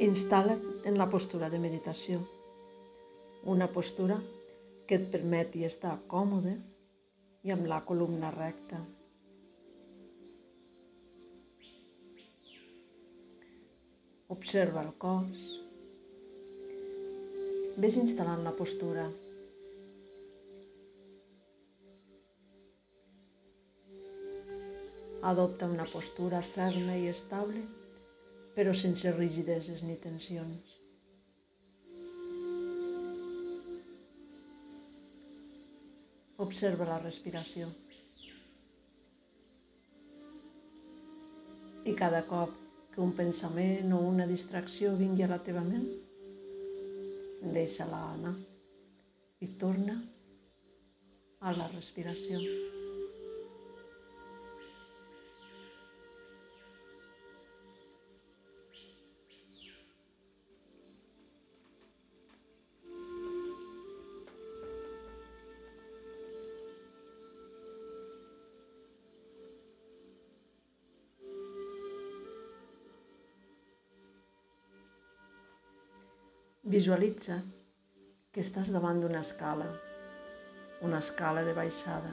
Instal·la't en la postura de meditació. Una postura que et permeti estar còmode i amb la columna recta. Observa el cos. Ves instal·lant la postura. Adopta una postura ferma i estable, però sense rigideses ni tensions. Observa la respiració. I cada cop que un pensament o una distracció vingui a la teva ment, deixa-la anar i torna a la respiració. Visualitza que estàs davant d'una escala, una escala de baixada.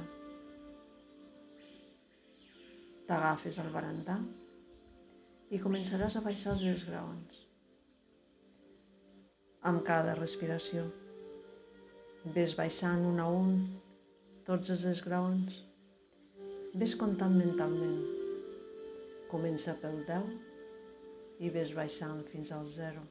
T'agafes al barandà i començaràs a baixar els esgraons. Amb cada respiració ves baixant un a un tots els esgraons. Ves comptant mentalment. Comença pel 10 i ves baixant fins al 0.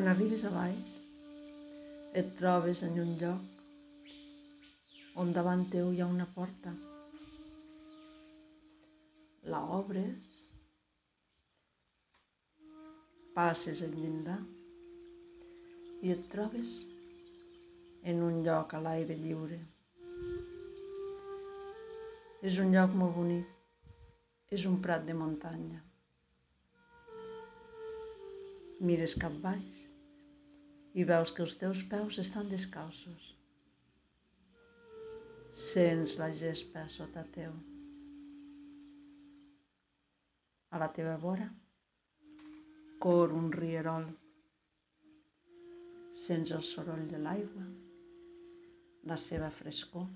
Quan arribes a baix, et trobes en un lloc on davant teu hi ha una porta. La obres, passes el llindar i et trobes en un lloc a l'aire lliure. És un lloc molt bonic, és un prat de muntanya mires cap baix i veus que els teus peus estan descalços. Sents la gespa sota teu. A la teva vora cor un rierol. Sents el soroll de l'aigua, la seva frescor.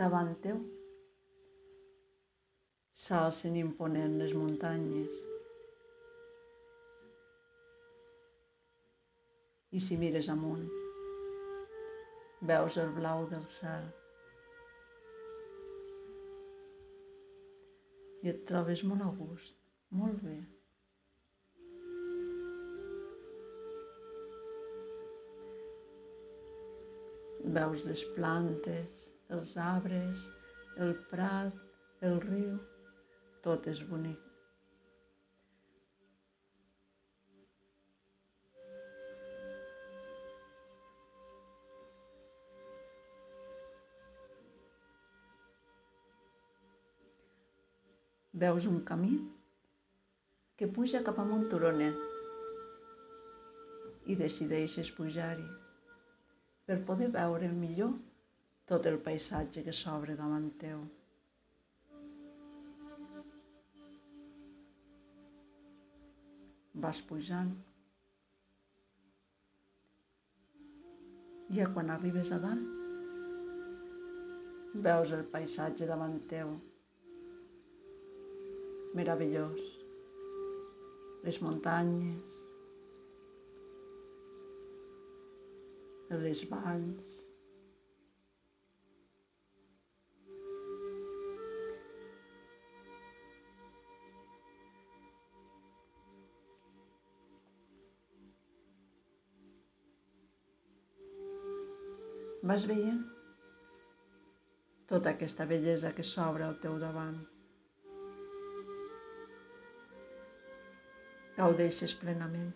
Davant teu s'alcen imponent les muntanyes i si mires amunt, veus el blau del cel i et trobes molt a gust, molt bé. Veus les plantes, els arbres, el prat, el riu, tot és bonic. Veus un camí que puja cap a un turonet i decideixes pujar-hi per poder veure millor tot el paisatge que s'obre davant teu. Vas pujant i quan arribes a dalt veus el paisatge davant teu meravellós. Les muntanyes, les valls, Vas veient tota aquesta bellesa que s'obre al teu davant. Gaudeixes plenament.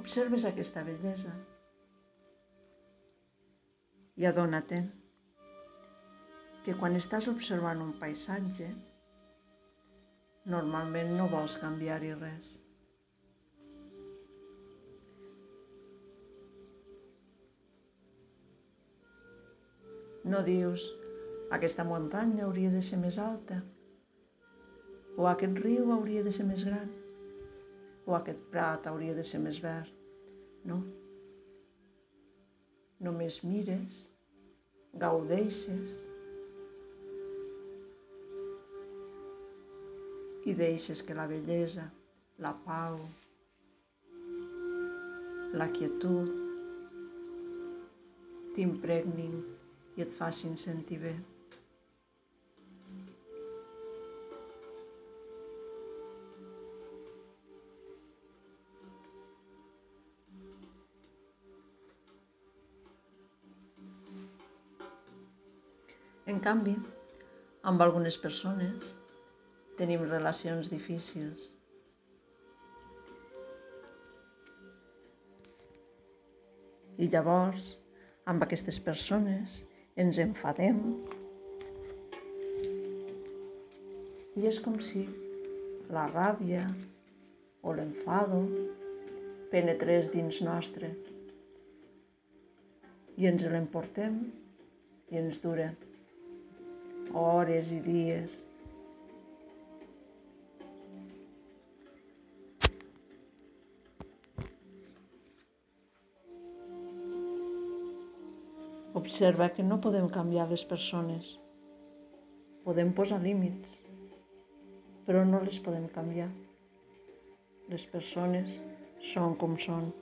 Observes aquesta bellesa i adona-te'n que quan estàs observant un paisatge, normalment no vols canviar-hi res. No dius, aquesta muntanya hauria de ser més alta, o aquest riu hauria de ser més gran o aquest prat hauria de ser més verd. No. Només mires, gaudeixes i deixes que la bellesa, la pau, la quietud t'impregnin i et facin sentir bé. En canvi, amb algunes persones tenim relacions difícils. I llavors, amb aquestes persones, ens enfadem. I és com si la ràbia o l'enfado penetrés dins nostre i ens l'emportem i ens dura hores i dies. Observa que no podem canviar les persones. Podem posar límits, però no les podem canviar. Les persones són com són.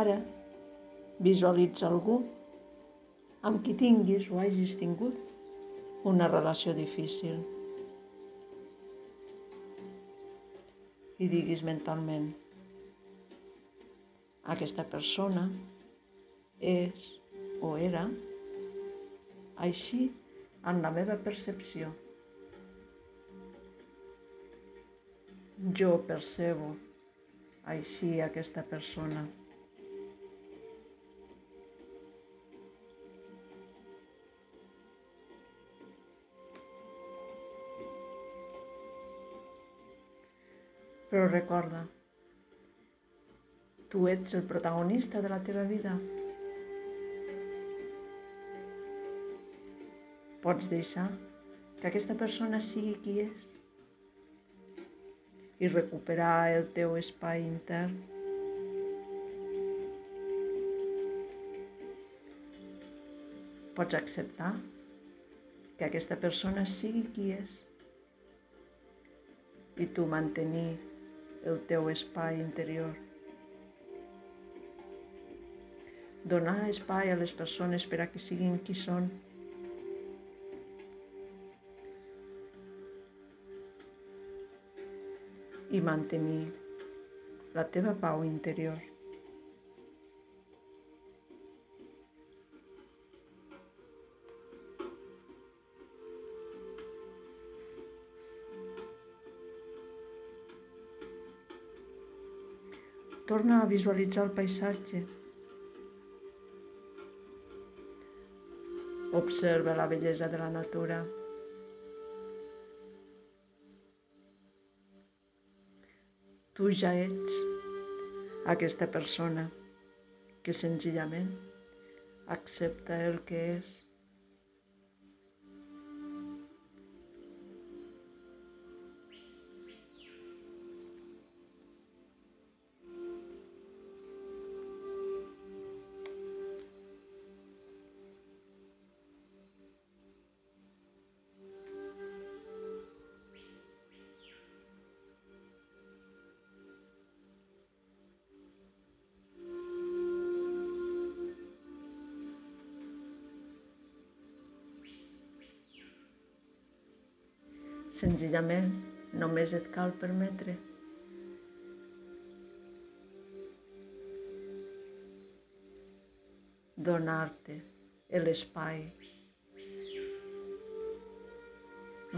Ara, visualitza algú amb qui tinguis o hagis tingut una relació difícil. I diguis mentalment, aquesta persona és o era així en la meva percepció. Jo percebo així aquesta persona. Però recorda, tu ets el protagonista de la teva vida. Pots deixar que aquesta persona sigui qui és i recuperar el teu espai intern. Pots acceptar que aquesta persona sigui qui és i tu mantenir el teu espai interior. Donar espai a les persones per a que siguin qui són. I mantenir la teva pau interior. Torna a visualitzar el paisatge. Observa la bellesa de la natura. Tu ja ets aquesta persona que senzillament accepta el que és. Senzillament, només et cal permetre donar-te l'espai,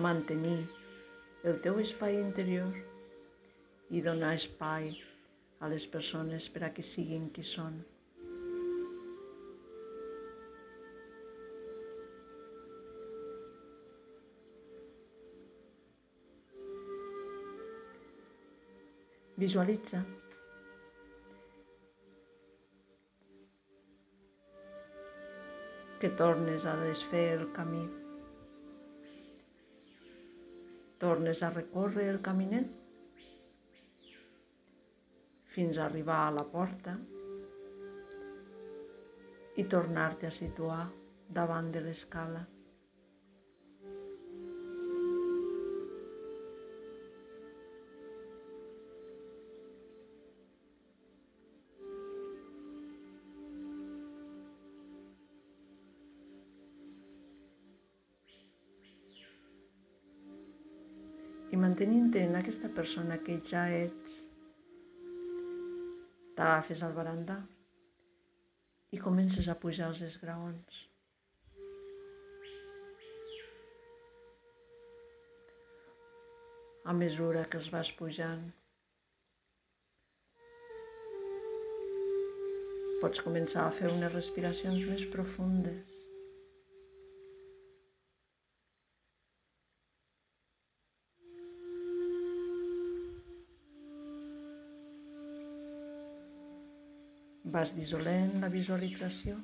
mantenir el teu espai interior i donar espai a les persones per a que siguin qui són. Visualitza. Que tornes a desfer el camí. Tornes a recórrer el caminet fins a arribar a la porta i tornar-te a situar davant de l'escala. I mantenint-te en aquesta persona que ja ets, t'agafes al barandà i comences a pujar els esgraons. A mesura que els vas pujant, pots començar a fer unes respiracions més profundes. Vas dissolent la visualització.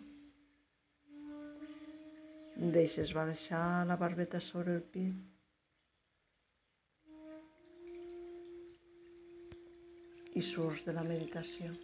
Deixes baixar la barbeta sobre el pit. I surts de la meditació.